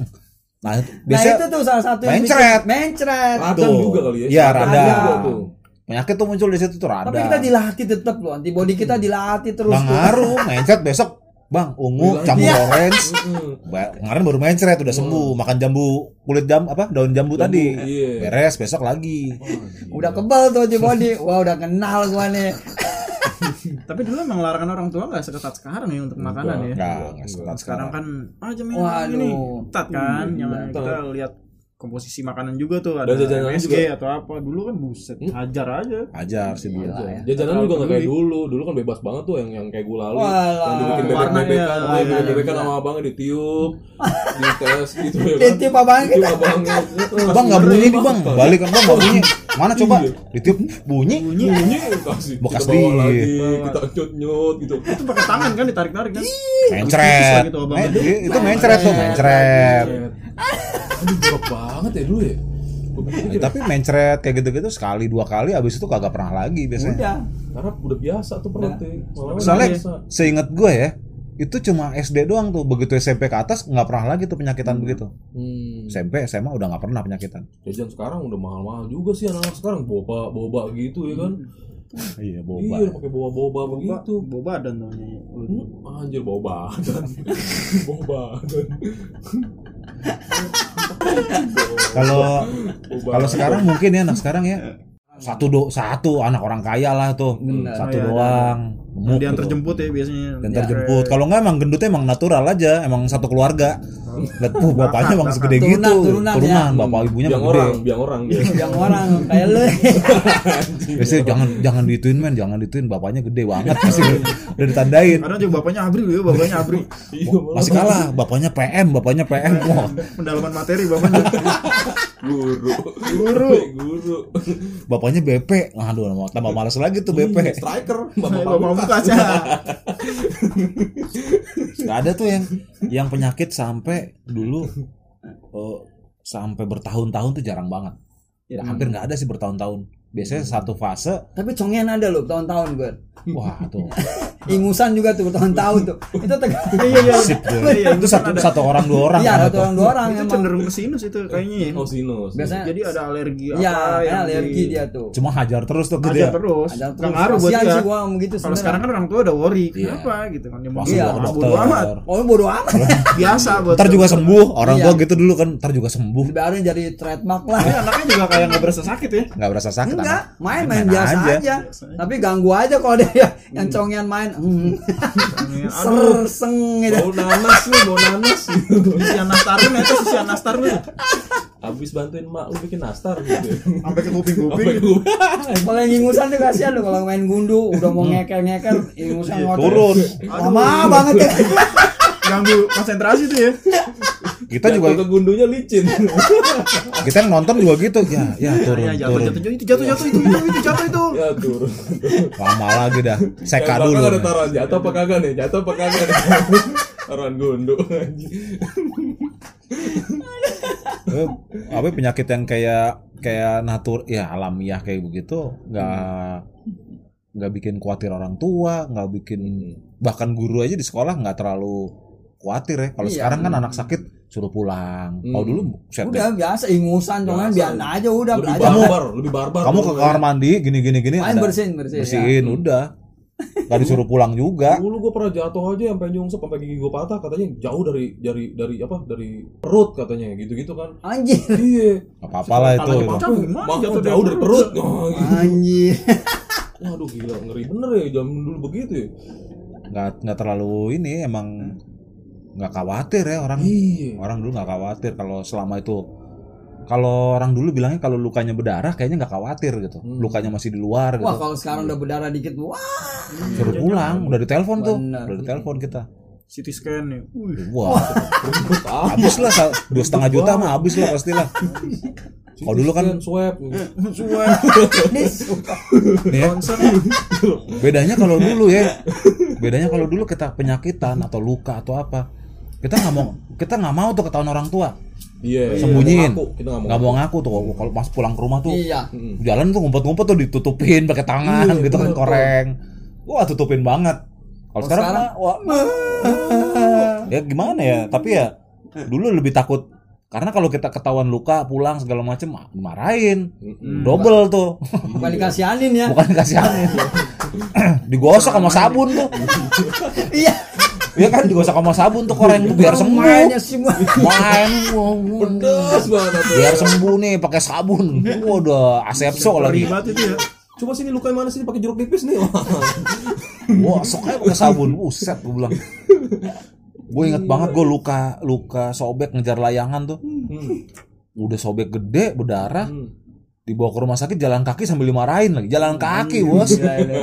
Nah, itu Nah itu tuh salah satu yang mencret. Mencret. Radang juga kali ya. Iya, Radang radang. penyakit tuh muncul di situ tuh rada. Tapi kita dilatih tetap loh, antibody kita dilatih terus. Bang tuh. ngaruh, mencret besok Bang, ungu, campur Iya. orange. Kemarin baru mencret udah sembuh, makan jambu kulit jam apa daun jambu, tadi. iya. Beres besok lagi. Udah kebal tuh antibody. Wah udah kenal gua nih. Tapi dulu emang larangan orang tua nggak seketat sekarang ya untuk makanan ya. Enggak, enggak seketat Sekarang kan ah jam ini ketat kan yang kita lihat komposisi makanan juga tuh ada Dan jajanan MSG juga. atau apa. Dulu kan buset hajar aja. ajar sih dulu ya. Jajanan juga nggak kayak dulu. Dulu kan bebas banget tuh yang yang kayak gula Walah. yang dibikin ya, oh, iya, bebek-bebekan iya. sama abangnya ditiup, dites gitu ya kan. Titip abangnya. Ditiup abangnya. bang nggak bunyi nih bang balik kan bang nggak bunyi mana coba ditiup bunyi bunyi bunyi kasih Bekas di- lagi kita nyut nyut gitu Itu pakai tangan kan ditarik-tarik kan. mencret gitu, itu mencret tuh mencret aduh jorok banget ya dulu ya. Nah, tapi mencret kayak gitu-gitu sekali dua kali abis itu kagak pernah lagi biasanya. Udah. karena udah biasa tuh berarti Malah soalnya biasa. seingat gue ya itu cuma SD doang tuh. Begitu SMP ke atas nggak pernah lagi tuh penyakitan begitu. Hmm. SMP SMA udah nggak pernah penyakitan. Jajan sekarang udah mahal-mahal juga sih anak-anak sekarang. Boba boba gitu ya kan? Iya iya boba. Udah pakai boba boba begitu. Boba dan tuh. Hmm, anjir bawa badan bawa badan kalau kalau sekarang mungkin ya anak sekarang ya. Satu do satu anak orang kaya lah tuh. Bener. satu Iya, doang. Gemuk Dia gitu. terjemput ya biasanya. dan terjemput. Kalau nggak emang gendutnya emang natural aja emang satu keluarga lihat tuh bapaknya emang segede Turunan, gitu. Turunan, turunan ya. bapak ibunya biang gede orang biang orang dia. Yang orang kayak lu. biasanya jangan jangan dituin men. Jangan dituin bapaknya gede banget. Pasti udah ditandain. Kadang juga bapaknya Abri ya, bapaknya Abri. iya masih kalah bapaknya PM bapaknya PM wah. Pendalaman materi bapaknya. guru. Guru. guru. Bapaknya BP aduh tambah males lagi tuh BP Iya, striker. Bapak Bapak. Pamungkas ya. nggak ada tuh yang yang penyakit sampai dulu eh, sampai bertahun-tahun tuh jarang banget. Ya, hampir nggak ada sih bertahun-tahun. Biasanya satu fase. Tapi congean ada loh tahun-tahun gue. wah tuh Ingusan juga tuh tahun-tahun tuh. Itu tegak. Iya iya. sip tuh. Iya, itu satu satu orang dua orang Iya, kan satu itu. orang dua orang Itu cenderung ke sinus itu kayaknya ya. oh sinus Biasanya Jadi ada alergi Iya, apa yang alergi di- dia tuh. cuma hajar terus tuh gitu Aja ya terus. Ada Nggak terus. ngaruh buat dia. gua ngomong gitu Kalau sekarang kan orang tua udah worry, kenapa gitu kan dia mau Iya, bawa ke bodo amat. dokter Oh, bodo amat. Biasa buat ntar juga sembuh orang Iya. tua gitu dulu kan ntar juga sembuh Baru jadi trademark lah. Tapi anaknya juga kayak nggak berasa sakit ya. nggak berasa sakit Enggak, main-main biasa aja. Tapi ganggu aja kalau dia ya, yang congean main. Hmm. Aduh, Ser seng gitu. bau nanas nih bau nanas si Anastarun itu si Anastarun itu. habis bantuin mak lu bikin nastar gitu Sampai ke kuping-kuping. Sampai gua Kalau yang ingusan tuh kasihan loh kalau main gundu udah mau ngeker-ngeker ingusan ngotot. turun Lama banget ya. Ganggu konsentrasi tuh ya. kita juga Jatuh ke gundunya licin. Kita yang nonton juga gitu. Ya ya turun Ya jatuh turun. jatuh jatuh itu jatuh jatuh itu itu itu jatuh. Itu. ya turun. Lama lagi dah. Seka Yang dulu. ada taruhan. Jatuh apa kagak nih? Jatuh apa kagak nih? Taruhan gundu anjing. Eh, apa penyakit yang kayak kayak natur ya alamiah kayak begitu nggak nggak bikin khawatir orang tua nggak bikin bahkan guru aja di sekolah nggak terlalu khawatir ya kalau Iya. sekarang kan anak sakit suruh pulang kalau Hmm. dulu set Udah biasa ingusan congean Biasa. biar aja udah lebih belajar. barbar lebih barbar kamu ke kamar mandi gini gini gini Main bersihin bersihin. bersihin udah nggak disuruh pulang juga Dulu gue pernah jatuh aja sampai nyungsep sampai gigi gue patah katanya jauh dari dari dari apa dari perut katanya gitu-gitu kan. Ya. Anjir. Iya. apa apalah itu Mah jatuh jauh dari perut. Oh, gitu. Anjir. Waduh gila ngeri bener ya jam dulu begitu ya. nggak nggak terlalu ini emang nggak khawatir ya orang Iya. orang dulu nggak khawatir kalau selama itu kalau orang dulu bilangnya kalau lukanya berdarah kayaknya nggak khawatir gitu Hmm. lukanya masih di luar gitu Wah kalau sekarang udah berdarah dikit, wah. suruh pulang udah ditelepon tuh Bener. udah ditelepon kita CT scan nih. Wih. wah ah. habis lah dua setengah juta mah habis lah pastilah Kalau dulu kan- swab. nih ya, bedanya kalau dulu ya bedanya kalau dulu kita penyakitan atau luka atau apa kita nggak mau kita nggak mau tuh ketahuan orang tua Iya. Sembunyiin. Ngaku, Kita nggak mau. ngaku tuh kalau pas pulang ke rumah tuh Iya. Jalan tuh ngumpet-ngumpet tuh ditutupin pakai tangan Iya, gitu kan koreng wah tutupin banget kalau sekarang, sekarang, mah, wah, ya gimana ya tapi ya dulu lebih takut karena kalau kita ketahuan luka pulang segala macem ah, dimarahin Mm-mm. double tuh Bukan dikasihanin ya. bukan dikasih angin digosok sama sabun tuh Iya. Ya kan digosok sama sabun tuh koreng tuh biar sembuh Mainnya semua. main Pedes banget biar sembuh nih pakai sabun Wah, udah asepso lagi ribet itu ya. Coba sini luka yang mana sini pakai jeruk nipis nih. Wah. Wah, sok aja pakai sabun. Buset, gue bilang. Gue inget banget gue luka luka sobek ngejar layangan tuh. Hmm. Udah sobek gede, berdarah. Hmm. Dibawa ke rumah sakit jalan kaki sambil dimarahin lagi. Jalan kaki, bos. Gila, gila.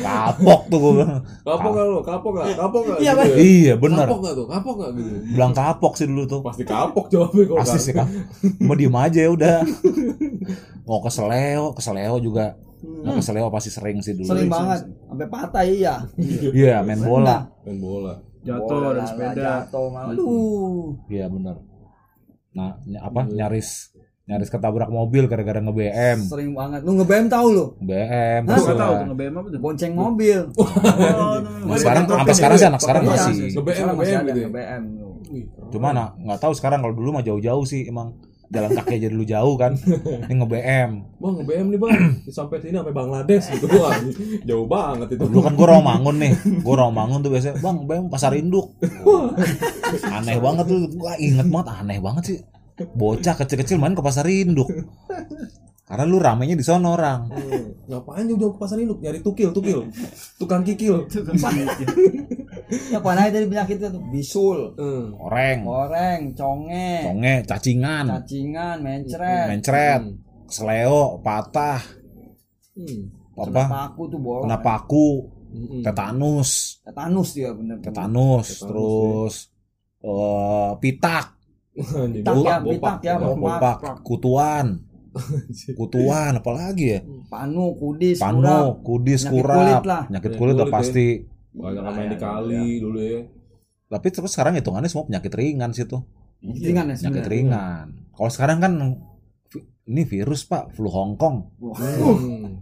Kapok tuh gue bilang. Kapok nggak lo? Kapok nggak? Kapok nggak? Iya, Gitu ya? Iya, bener. Kapok nggak tuh? Kapok nggak gitu? Bilang kapok sih dulu tuh. Pasti kapok jawabnya kalau Pasti sih kan. Mau diem aja ya udah. Mau ke seleo, ke seleo juga. Mau ke seleo pasti sering sih dulu. Sering banget sampai patah iya. Iya, main bola. Main bola. Jatuh Bola, dari lah, sepeda. Jatuh. Aduh. Iya, bener. Nah, ny- apa nyaris nyaris ketabrak mobil gara-gara nge-BM. Sering banget. Lu nge-BM tahu lu? BM Gua tahu ya. tuh nge-BM apa tuh. Bonceng mobil. Oh, Nah, sekarang sampai sekarang sih anak sekarang masih. sih. Nge-BM, nge-BM gitu ya? nge-BM lu. Cuma nah, nggak tahu sekarang kalau dulu mah jauh-jauh sih emang jalan kaki aja dulu jauh kan. Ini nge-BM. Bang, nge-BM nih bang, sampai sini sampai Bangladesh gitu Wah, jauh banget itu. Dulu kan gue Rawamangun nih. Gue Rawamangun tuh biasanya, "Bang, BM pasar induk." aneh banget tuh. Gua inget banget aneh banget sih. Bocah kecil-kecil main ke pasar induk. Karena lu ramenya di sono orang. Hmm, Ngapain jauh-jauh ke pasar induk nyari tukil, tukil, tukang kikil. Ya apa namanya tadi penyakit itu? Bisul, Hmm. Oreng, goreng, conge, conge, cacingan, cacingan, mencret, mencret, seleo, patah, Hmm. apa? paku tuh bolong. Kena paku, Hmm. tetanus, Tetanus dia bener. tetanus, Tetanus, terus eh, pitak, Anjing, Pitak ya, bopak, pitak ya, bopak. bopak. bopak, kutuan, kutuan, apalagi ya? Panu, kudis, kurap. Panu, kudis, Penyakit kurap, kulit lah. penyakit Penyakit kulit udah kulit, pasti. Banyak main di kali dulu ya. Tapi terus sekarang hitungannya semua penyakit ringan sih tuh, Ringan ya penyakit ringan. Kalau sekarang kan ini virus pak, flu Hong Kong. Hmm.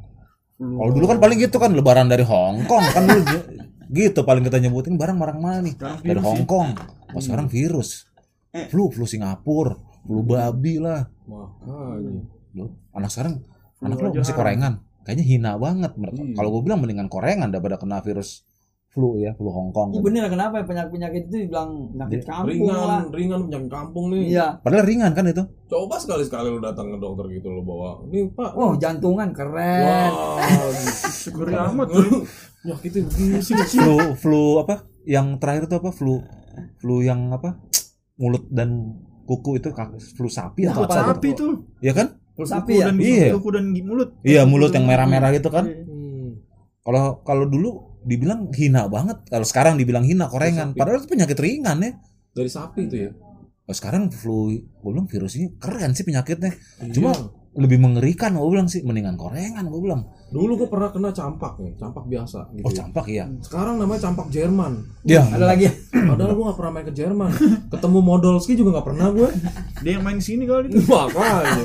Kalau dulu kan paling gitu kan lebaran dari Hong Kong kan dulu gi- gitu paling kita nyebutin barang-barang mana nih dari Hong Kong. Oh sekarang virus. Flu, flu Singapura, flu babi lah. Makanya. Loh, anak sekarang anak Flu lo aja masih korengan. Kayaknya hina banget. Iya. Kalau gue bilang mendingan korengan daripada kena virus flu ya, flu Hong Kong. Iya bener kenapa ya penyakit-penyakit itu dibilang penyakit Iya. kampung Ringan, lah. ringan penyakit kampung nih. Iya. Padahal ringan kan itu. Coba sekali-sekali lu datang ke dokter gitu lo bawa. Nih Pak. Oh, jantungan keren. Wah, Syukuri amat tuh. penyakitnya begini sih. Flu flu apa? Yang terakhir itu apa? Flu flu yang apa? Mulut dan kuku itu flu sapi atau apa? Sapi tuh. Iya kan? Terus sapi ya. dan Iya. kuku dan mulut. Iya mulut yang merah-merah gitu kan. Hmm. Kalau kalau dulu dibilang hina banget. Kalau sekarang dibilang hina korengan. Padahal itu penyakit ringan ya. Dari sapi tuh ya. Sekarang flu, gue bilang virusnya keren sih penyakitnya. Iya. Cuma lebih mengerikan gue bilang sih. Mendingan korengan gue bilang. Dulu gue pernah kena campak nih, campak biasa gitu. Oh ya. campak iya. Sekarang namanya campak Jerman. Iya. Ada lagi. Padahal gue gak pernah main ke Jerman. Ketemu Modolski juga gak pernah gue. Dia yang main di sini kali itu. Makanya.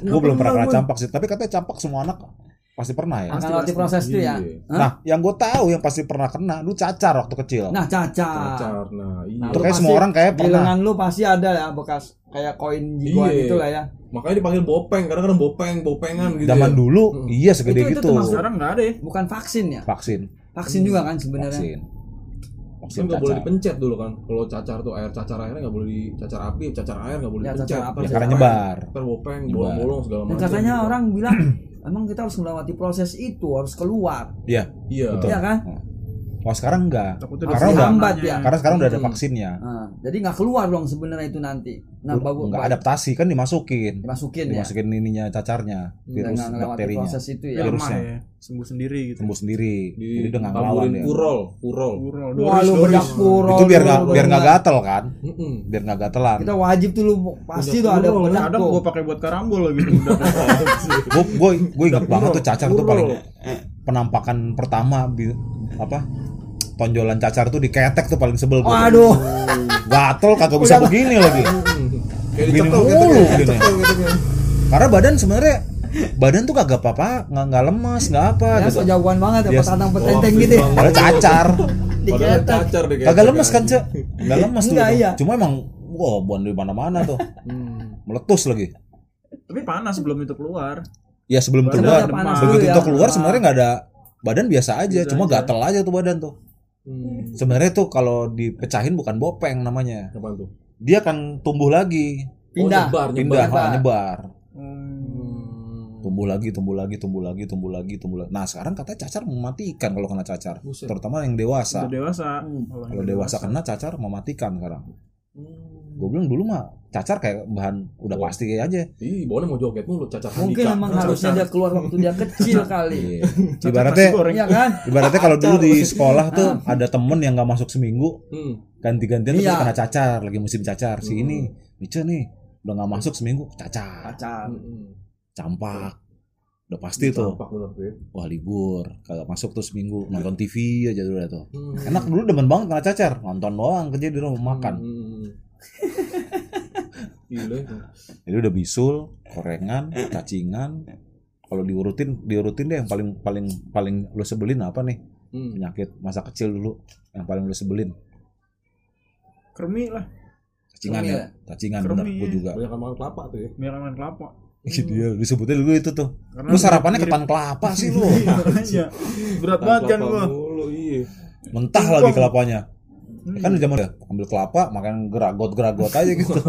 Gue belum pernah kena campak sih. Tapi katanya campak semua anak pasti pernah ya. Akan lewati proses itu ya. Iya. Hah? Nah, yang gue tahu yang pasti pernah kena, lu cacar waktu kecil. Nah, cacar. Cacar. Nah, iya. Nah, Itu lu kayak pasti- semua orang kayak Di pernah. lengan lu pasti ada ya bekas kayak koin jigoan Iya. itu lah ya. Makanya dipanggil bopeng, kadang-kadang bopeng, bopengan gitu. Zaman ya. dulu, Hmm. iya segede Itu- itu gitu. termasuk- Sekarang nggak ada ya. Bukan vaksin ya? Vaksin, Vaksin juga kan sebenarnya. vaksin. Vaksin nggak boleh dipencet dulu kan. Kalau cacar tuh air cacar airnya nggak boleh di cacar api, cacar air nggak boleh Ya, dipencet. cacar apa, Ya, cacar karena nyebar. Ntar bopeng, bolong-bolong segala Dan macam. katanya gitu. orang bilang emang kita harus melewati proses itu, harus keluar. Iya. Iya. Betul. Iya kan? Kalau sekarang enggak. Takutnya Karena udah ya. karena sekarang udah ada Hmm. vaksinnya. Nah, jadi nggak keluar dong sebenarnya itu nanti. Nah, bagus. Enggak adaptasi kan dimasukin. dimasukin ya. Dimasukin ininya cacarnya, virus ngelewati bakterinya. proses itu ya. lemah Virusnya. ya. Sembuh sendiri gitu. Sembuh sendiri. Di Jadi udah nggak ngelawan taburin dia. purol, purol. Kurang. Wah, lu bedak puro. Itu biar lu, nggak lu, biar lu, nggak lu. gatel kan? Biar nggak gatelan. Kita wajib tuh lu pasti tuh ada bedak tuh. gue pakai buat karambol gitu. Udah. gue gue gue ingat banget tuh cacar tuh paling penampakan pertama bi- apa tonjolan cacar tuh diketek tuh paling sebel gue Waduh. gatel kagak bisa begini lagi Gini gitu, mulu kayak gini. dicekel gitu kan. karena badan sebenarnya badan tuh kagak apa-apa nggak nggak lemas nggak apa Ya, gitu so jagoan banget ya petantang petenteng fit gitu. ya. padahal cacar Padahal Diketek. cacar kagak lemes kan cek nggak lemes tuh Enggak, iya. cuma emang wah buan di mana-mana tuh Hmm. meletus lagi Tapi panas sebelum itu keluar. ya sebelum keluar udah begitu dulu itu ya. keluar sebenarnya nggak ada badan biasa aja Biasa cuma aja. gatel aja tuh badan tuh Hmm. sebenarnya tuh kalau dipecahin bukan bopeng namanya Apaan tuh? dia akan tumbuh lagi Pindah. Oh, nyebar, pindah nyebar. ah, nyebar Hmm. Hmm. tumbuh lagi tumbuh lagi tumbuh lagi tumbuh lagi tumbuh lagi nah sekarang katanya cacar mematikan kalau kena cacar Buset. terutama yang dewasa Udah dewasa. kalau dewasa kena cacar mematikan sekarang Hmm. Gue bilang dulu mah cacar kayak bahan udah Oh. pasti aja Ih, bawahnya mau joget mulu cacar Mungkin handika. emang harusnya dia keluar waktu dia kecil kali. Iya. ibaratnya Iya kan? ibaratnya kalau dulu di sekolah tuh ada temen yang nggak masuk seminggu Hmm. ganti-gantian tuh Iya. kena cacar lagi musim cacar si ini Mice nih udah nggak masuk seminggu cacar Pacar. Hmm. campak udah pasti tuh bener tuh ya. wah libur kagak masuk tuh seminggu nonton TV aja dulu tuh Hmm. enak dulu demen banget kena cacar nonton doang kerja di rumah makan Hmm. Gila. jadi udah bisul korengan cacingan kalau diurutin diurutin deh yang paling paling paling lo sebelin apa nih Hmm. penyakit masa kecil dulu yang paling lo sebelin Kermi lah. cacingan Kremi ya ya? cacingan bener gue juga Banyak makan kelapa tuh ya. Biar main kelapa. Ih, dia disebutnya dulu itu tuh Karena lu sarapannya mirip- ketan kelapa sih lu Iya. Berat banget kan gua. iya. mentah lagi kelapanya Ya kan zaman udah ambil kelapa makan geragot geragot aja gitu.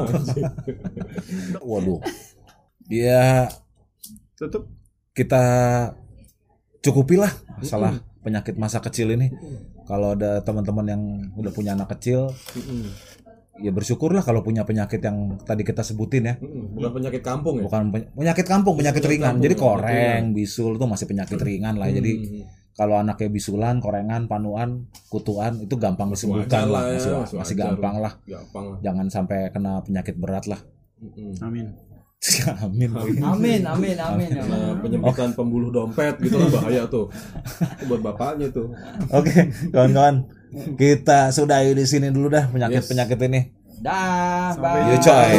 Waduh. Ya Tutup. kita cukupilah masalah penyakit masa kecil ini. Kalau ada teman-teman yang udah punya anak kecil Hmm. ya bersyukurlah kalau punya penyakit yang tadi kita sebutin ya. Hmm. Bukan penyakit kampung ya. bukan peny- penyakit kampung penyakit Penyakit ringan. kampung, jadi penyakit koreng bisul tuh masih penyakit ringan lah. Jadi Hmm. Kalau anaknya bisulan korengan panuan kutuan itu gampang disembuhkan lah ya, masih, masih masih gampang lah Gampang lah. jangan sampai kena penyakit berat lah Hmm. Amin. amin Amin, amin, amin. ya Nah, Allah. penyempitan pembuluh dompet gitu lah bahaya tuh. Itu buat bapaknya tuh. oke kawan-kawan kita sudahi di sini dulu dah penyakit penyakit ini Dah, bye. Yo coy.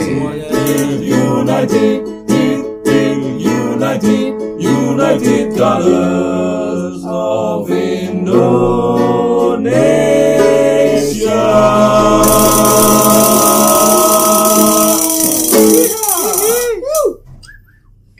United, United, United, United Colors of Indonesia.